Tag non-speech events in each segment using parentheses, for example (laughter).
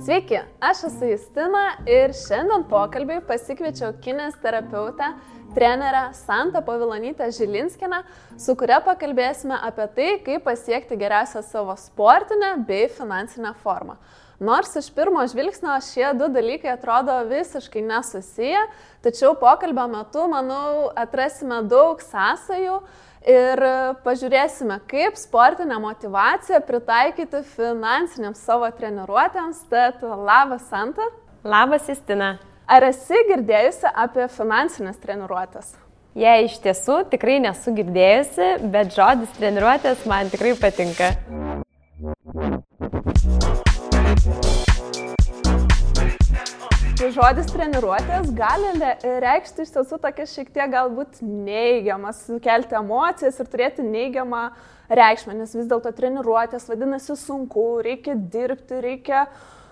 Sveiki, aš esu Justina ir šiandien pokalbiai pasikviečiau kinės terapeutę, trenerę Santą Pavilonytę Žilinskinę, su kuria pakalbėsime apie tai, kaip pasiekti geriausią savo sportinę bei finansinę formą. Nors iš pirmo žvilgsnio šie du dalykai atrodo visiškai nesusiję, tačiau pokalbio metu, manau, atrasime daug sąsajų ir pažiūrėsime, kaip sportinę motivaciją pritaikyti finansiniams savo treniruotėms. Tad labas, Santa. Labas, Istina. Ar esi girdėjusi apie finansinės treniruotės? Jei iš tiesų tikrai nesu girdėjusi, bet žodis treniruotės man tikrai patinka. Tai žodis treniruotės gali reikšti iš tiesų tokias šiek tiek galbūt neigiamas, sukelti emocijas ir turėti neigiamą reikšmę, nes vis dėlto treniruotės vadinasi sunku, reikia dirbti, reikia,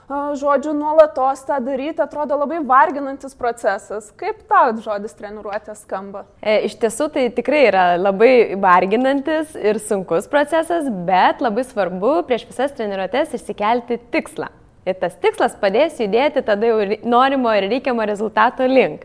žodžiu, nuolatos tą daryti, atrodo labai varginantis procesas. Kaip tau žodis treniruotės skamba? E, iš tiesų tai tikrai yra labai varginantis ir sunkus procesas, bet labai svarbu prieš visas treniruotės išsikelti tikslą. Ir tas tikslas padės judėti tada jau norimo ir reikiamo rezultato link.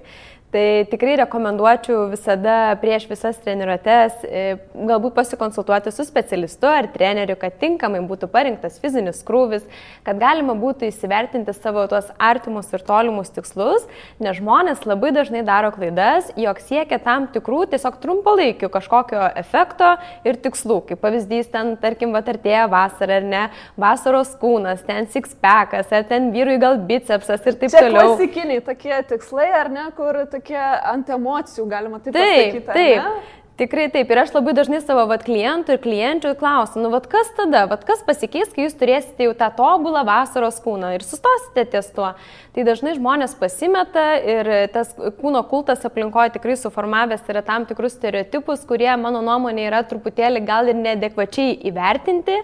Tai tikrai rekomenduočiau visada prieš visas treniruotės e, galbūt pasikonsultuoti su specialistu ar treneriu, kad tinkamai būtų parinktas fizinis krūvis, kad galima būtų įsivertinti savo tuos artimus ir tolimus tikslus, nes žmonės labai dažnai daro klaidas, jog siekia tam tikrų tiesiog trumpalaikių kažkokio efekto ir tikslų. Kaip pavyzdys, ten, tarkim, vatartėja vasara ar ne, vasaros kūnas, ten sixpackas, ar ten vyrui gal bicepsas ir taip Čia toliau. Klasikiniai tokie tikslai, ar ne, kur tokie tokie ant emocijų, galima taip, taip pasakyti. Taip, taip. Tikrai taip. Ir aš labai dažnai savo vat, klientų ir klienčių klausiu, nu vat kas tada, vat kas pasikeis, kai jūs turėsite jau tą tobulą vasaros kūną ir sustosite ties tuo. Tai dažnai žmonės pasimeta ir tas kūno kultas aplinkoje tikrai suformavęs yra tam tikrus stereotipus, kurie mano nuomonė yra truputėlį gal ir nedekvačiai įvertinti.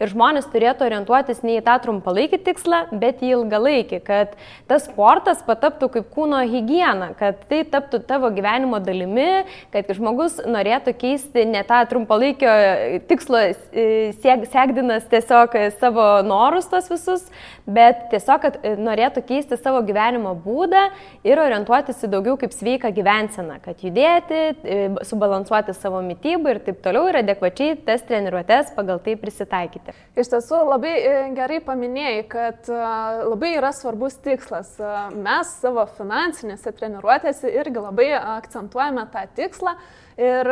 Ir žmonės turėtų orientuotis ne į tą trumpalaikį tikslą, bet į ilgalaikį, kad tas sportas pataptų kaip kūno hygiena, kad tai taptų tavo gyvenimo dalimi, kad žmogus norėtų keisti ne tą trumpalaikio tikslo e, siek, siekdinas tiesiog savo norus tos visus, bet tiesiog, kad e, norėtų keisti savo gyvenimo būdą ir orientuotis į daugiau kaip sveiką gyvenseną, kad judėti, e, subalansuoti savo mytybą ir taip toliau ir adekvačiai tas treniruotės pagal tai prisitaikyti. Iš tiesų labai gerai paminėjai, kad labai yra svarbus tikslas. Mes savo finansinėse treniruotėse irgi labai akcentuojame tą tikslą. Ir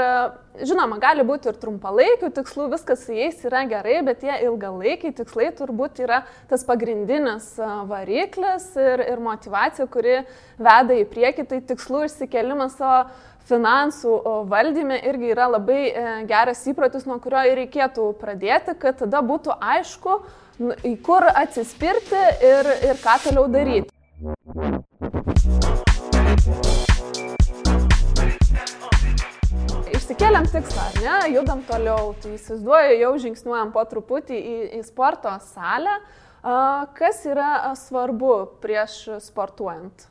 žinoma, gali būti ir trumpalaikių tikslų, viskas su jais yra gerai, bet tie ilgalaikiai tikslai turbūt yra tas pagrindinis variklis ir, ir motivacija, kuri veda į priekį, tai tikslų išsikelimas savo finansų valdyme irgi yra labai e, geras įprotis, nuo kurio ir reikėtų pradėti, kad tada būtų aišku, į kur atsispirti ir, ir ką toliau daryti. Išsikėlėm tikslą, ne, judam toliau, tai įsivaizduoju, jau žingsniuojam po truputį į, į sporto salę. Kas yra svarbu prieš sportuojant?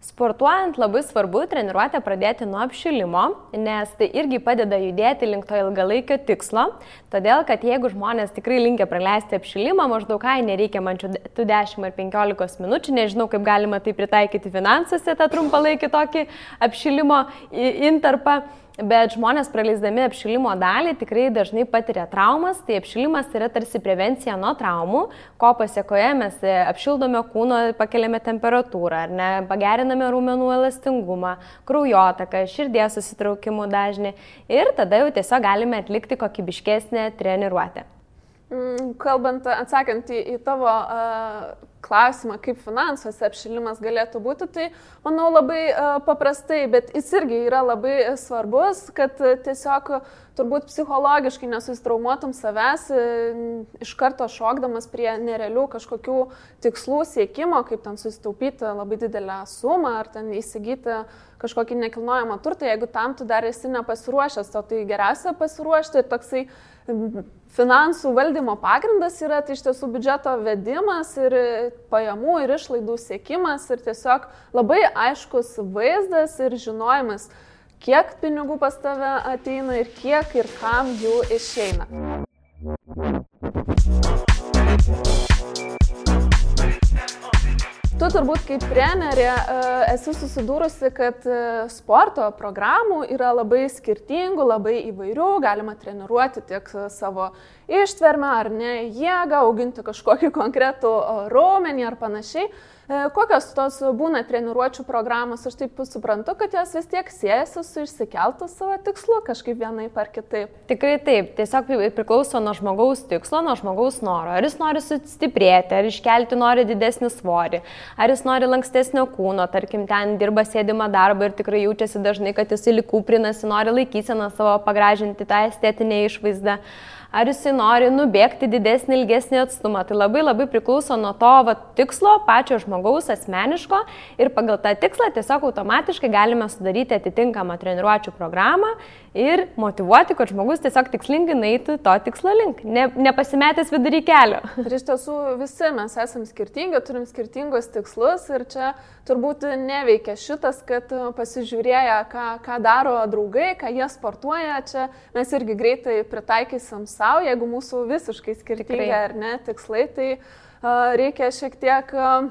Sportuojant labai svarbu treniruotę pradėti nuo apšilimo, nes tai irgi padeda judėti link to ilgalaikio tikslo. Todėl, kad jeigu žmonės tikrai linkia praleisti apšilimą, maždaug ką nereikia man tų 10 ar 15 minučių, nežinau, kaip galima tai pritaikyti finansuose, tą trumpalaikį tokį apšilimo intarpą bet žmonės praleisdami apšilimo dalį tikrai dažnai patiria traumas, tai apšilimas yra tarsi prevencija nuo traumų, ko pasiekoje mes apšildome kūno, pakeliame temperatūrą, ar ne, pageriname raumenų elastingumą, kraujotaką, širdies susitraukimų dažnį ir tada jau tiesiog galime atlikti kokybiškesnę treniruotę. Mm, kalbant, atsakant į, į tavo uh, klausimą, kaip finansuose apšilimas galėtų būti, tai manau labai uh, paprastai, bet jis irgi yra labai svarbus, kad uh, tiesiog turbūt psichologiškai nesusitraumuotum savęs, uh, iš karto šokdamas prie nerealių kažkokių tikslų siekimo, kaip ten susitaupyti labai didelę sumą ar ten įsigyti kažkokį nekilnojamą turtą, jeigu tam tu dar esi nepasiruošęs, to tai geriausia pasiruošti ir toksai finansų valdymo pagrindas yra tai iš tiesų biudžeto vedimas ir pajamų ir išlaidų siekimas ir tiesiog labai aiškus vaizdas ir žinojimas, kiek pinigų pas tave ateina ir kiek ir kam jų išeina. Tu turbūt kaip trenerė e, esi susidūrusi, kad e, sporto programų yra labai skirtingų, labai įvairių, galima treniruoti tiek savo ištvermę ar ne jėgą, auginti kažkokį konkretų raumenį ar panašiai. E, kokios tos būna treniruočio programos, aš taip suprantu, kad jos vis tiek siejasi su išsikeltų savo tikslu kažkaip vienai par kitaip. Tikrai taip, tiesiog priklauso nuo žmogaus tikslo, nuo žmogaus noro. Ar jis nori sustiprėti, ar iškelti nori didesnį svorį, ar jis nori lankstesnio kūno, tarkim, ten dirba sėdimą darbą ir tikrai jaučiasi dažnai, kad jis įlikūprinasi, nori laikyseną savo pagražinti tą estetinę išvaizdą ar jisai nori nubėgti didesnį, ilgesnį atstumą. Tai labai labai priklauso nuo to va, tikslo, pačio žmogaus asmeniško ir pagal tą tikslą tiesiog automatiškai galime sudaryti atitinkamą treniruočio programą ir motivuoti, kad žmogus tiesiog tikslingai neitų to tikslo link, ne, nepasimetęs vidury kelio. (laughs) Ir iš tiesų visi mes esame skirtingi, turim skirtingus tikslus ir čia turbūt neveikia šitas, kad pasižiūrėję, ką, ką daro draugai, ką jie sportuoja, čia mes irgi greitai pritaikysim savo, jeigu mūsų visiškai skirtingi Tikrai. ar ne tikslai, tai uh, reikia šiek tiek uh,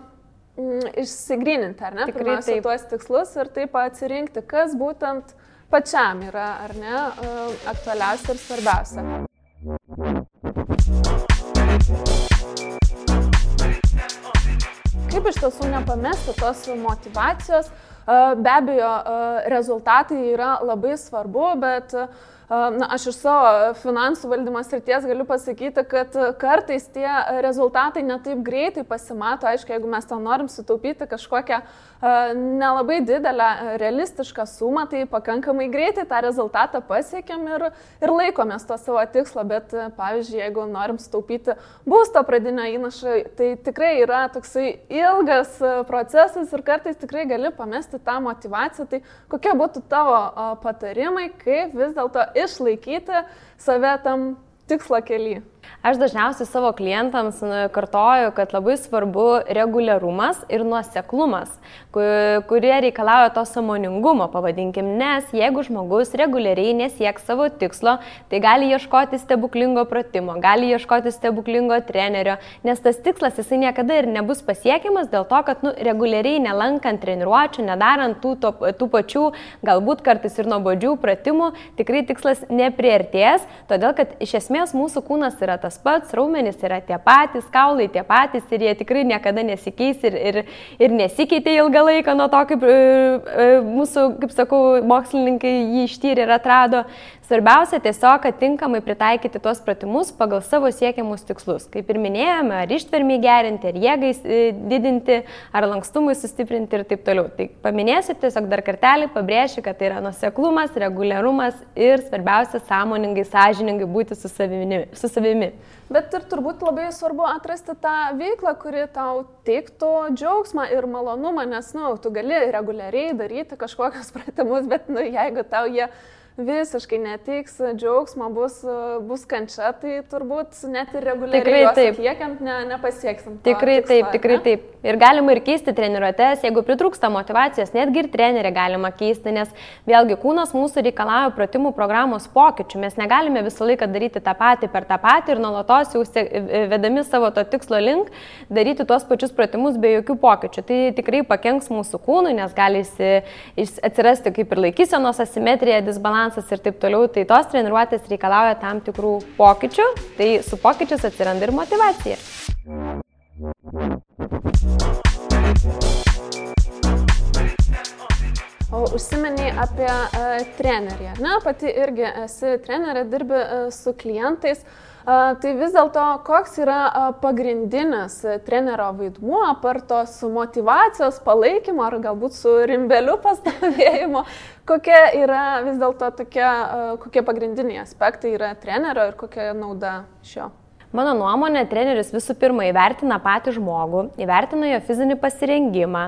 išsigryninti, ar ne, Pirmiausia, tuos tikslus ir taip atsirinkti, kas būtent pačiam yra, ar ne, e, aktualiausia ir svarbiausia. Kaip iš tiesų nepamesti tos motivacijos, e, be abejo, e, rezultatai yra labai svarbu, bet Na, aš iš savo finansų valdymo srities galiu pasakyti, kad kartais tie rezultatai netaip greitai pasimato. Aišku, jeigu mes tam norim sutaupyti kažkokią nelabai didelę realistišką sumą, tai pakankamai greitai tą rezultatą pasiekėm ir, ir laikomės to savo tikslo. Bet, pavyzdžiui, jeigu norim sutaupyti būsto pradinio įnašą, tai tikrai yra toksai ilgas procesas ir kartais tikrai gali pamesti tą motivaciją. Tai kokie būtų tavo patarimai, kaip vis dėlto išlaikyti save tam tikslo kelyje? Aš dažniausiai savo klientams kartoju, kad labai svarbu reguliarumas ir nuoseklumas, kurie reikalauja to samoningumo, pavadinkim, nes jeigu žmogus reguliariai nesieks savo tikslo, tai gali ieškoti stebuklingo pratimo, gali ieškoti stebuklingo trenerio, nes tas tikslas jisai niekada ir nebus pasiekiamas dėl to, kad nu, reguliariai nelankant treniruočio, nedarant tų, to, tų pačių, galbūt kartais ir nuobodžių pratimų, tikrai tikslas nepriartės, todėl kad iš esmės mūsų kūnas yra tas pats, raumenys yra tie patys, kaulai tie patys ir jie tikrai niekada nesikeis ir, ir, ir nesikeitė ilgą laiką nuo to, kaip e, e, mūsų, kaip sakau, mokslininkai jį ištyrė ir atrado. Svarbiausia tiesiog, kad tinkamai pritaikyti tuos pratimus pagal savo siekiamus tikslus. Kaip ir minėjome, ar ištvermį gerinti, ar jėgai e, didinti, ar lankstumui sustiprinti ir taip toliau. Tai paminėsiu tiesiog dar kartelį, pabrėšiu, kad tai yra nuseklumas, reguliarumas ir svarbiausia, sąmoningai, sąžiningai būti su savimi. Su savimi. Bet ir turbūt labai svarbu atrasti tą veiklą, kuri tau teiktų džiaugsmą ir malonumą, nes, na, nu, tu gali reguliariai daryti kažkokius pratimus, bet, nu, jeigu tau jie... Visiškai netiks džiaugsmo, bus, bus kančia, tai turbūt net ir reguliariai atliekiant ne, nepasieksim. Tikrai tikslo, taip, tikrai ne? taip. Ir galima ir keisti treniruotės, jeigu pritrūksta motivacijos, netgi ir trenerį galima keisti, nes vėlgi kūnas mūsų reikalauja pratimų programos pokyčių. Mes negalime visą laiką daryti tą patį per tą patį ir nuolatos jau vedami savo to tikslo link daryti tuos pačius pratimus be jokių pokyčių. Tai tikrai pakenks mūsų kūnui, nes gali atsirasti kaip ir laikysenos asimetrija, disbalansas balansas ir taip toliau, tai tos treniruotės reikalauja tam tikrų pokyčių, tai su pokyčius atsiranda ir motivacija. O užsimeniai apie uh, trenerį, ne? Pati irgi esi trenerė, dirbi uh, su klientais. Uh, Tai vis dėlto, koks yra pagrindinis trenerio vaidmuo, apart tos motivacijos, palaikymo ar galbūt su rimbeliu pastovėjimo, kokie yra vis dėlto tokie, kokie pagrindiniai aspektai yra trenerio ir kokia nauda šio? Mano nuomonė, treneris visų pirma įvertina patį žmogų, įvertina jo fizinį pasirengimą,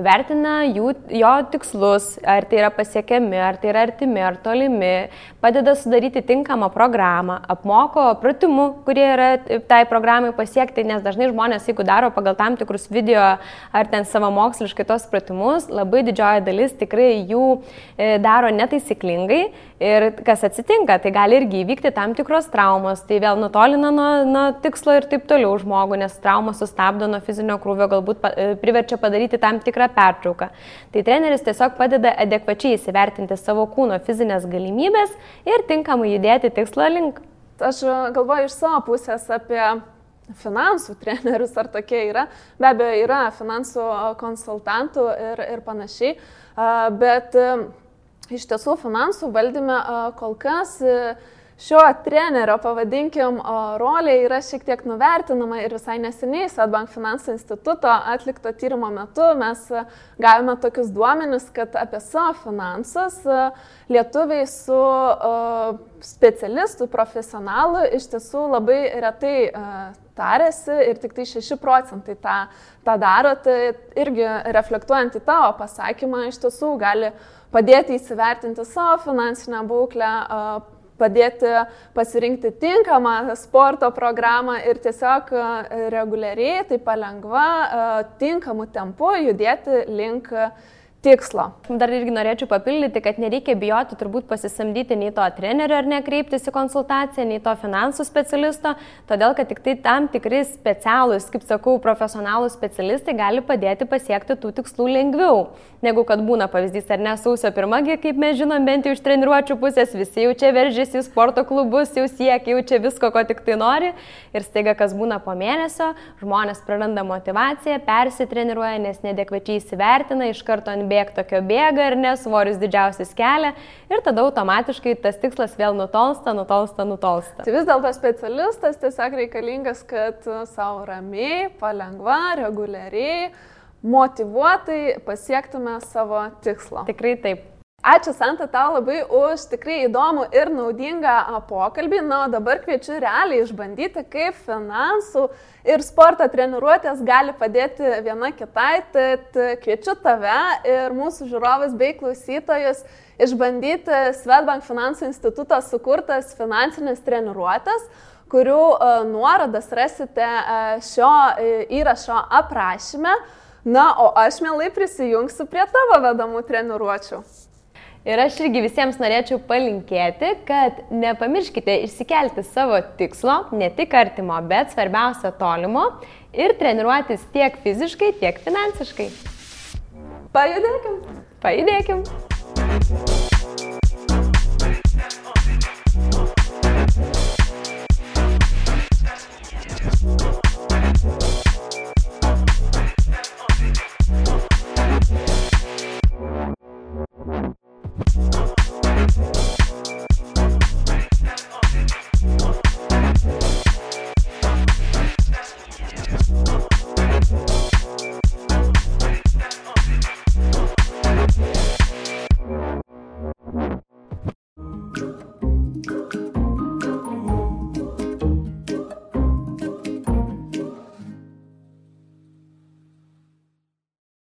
įvertina jų, jo tikslus, ar tai yra pasiekiami, ar tai yra artimi, ar tolimi, padeda sudaryti tinkamą programą, apmoko pratimų, kurie yra tai programai pasiekti, nes dažnai žmonės, jeigu daro pagal tam tikrus video ar ten savo moksliškai tos pratimus, labai didžioji dalis tikrai jų e, daro netaisyklingai Ir kas atsitinka, tai gali irgi įvykti tam tikros traumos, tai vėl nutolina nuo, nuo tikslo ir taip toliau žmogų, nes traumos sustabdo nuo fizinio krūvio, galbūt pa, e, priverčia padaryti tam tikrą pertrauką. Tai treneris tiesiog padeda adekvačiai įsivertinti savo kūno fizinės galimybės ir tinkamai judėti tikslo link. Aš galvoju iš savo pusės apie finansų trenerius, ar tokie yra. Be abejo, yra finansų konsultantų ir, ir panašiai, bet iš tiesų finansų valdyme kol kas šio trenerio, pavadinkim, rolė yra šiek tiek nuvertinama ir visai neseniai Svetbank finansų instituto atlikto tyrimo metu mes gavome tokius duomenis, kad apie savo finansus lietuviai su specialistų, profesionalų iš tiesų labai retai tarėsi ir tik tai 6 procentai tą, tą daro, tai irgi reflektuojant į tavo pasakymą, iš tiesų gali padėti įsivertinti savo finansinę būklę, padėti pasirinkti tinkamą sporto programą ir tiesiog reguliariai, tai palengva, tinkamu tempu judėti link tikslo. Dar irgi norėčiau papildyti, kad nereikia bijoti turbūt pasisamdyti nei to trenerio ar nekreiptis į konsultaciją, nei to finansų specialisto, todėl kad tik tai tam tikri specialūs, kaip sakau, profesionalūs specialistai gali padėti pasiekti tų tikslų lengviau, negu kad būna pavyzdys ar ne sausio pirmagi, kaip mes žinom, bent jau iš treniruočio pusės, visi jau čia veržiasi į sporto klubus, jau siekia, jau čia visko, ko tik tai nori ir staiga, kas būna po mėnesio, žmonės praranda motivaciją, persitreniruoja, nes nedekvečiai įsivertina, iš karto ant bėg tokio bėga ir nesvorius didžiausias kelia ir tada automatiškai tas tikslas vėl nutolsta, nutolsta, nutolsta. Tai vis dėlto specialistas tiesiog reikalingas, kad savo ramiai, palengva, reguliariai, motivuotai pasiektume savo tikslo. Tikrai taip. Ačiū Santa tau labai už tikrai įdomų ir naudingą pokalbį. Na, o dabar kviečiu realiai išbandyti, kaip finansų ir sporto treniruotės gali padėti viena kitai. Tad kviečiu tave ir mūsų žiūrovus bei klausytojus išbandyti Svetbank finansų instituto sukurtas finansinės treniruotės kurių nuorodas rasite šio įrašo aprašyme. Na, o aš mielai prisijungsiu prie tavo vedamų treniruočių. Ir aš irgi visiems norėčiau palinkėti, kad nepamirškite išsikelti savo tikslo, ne tik artimo, bet svarbiausia tolimo ir treniruotis tiek fiziškai, tiek finansiškai. Pajudėkim. Pajudėkim.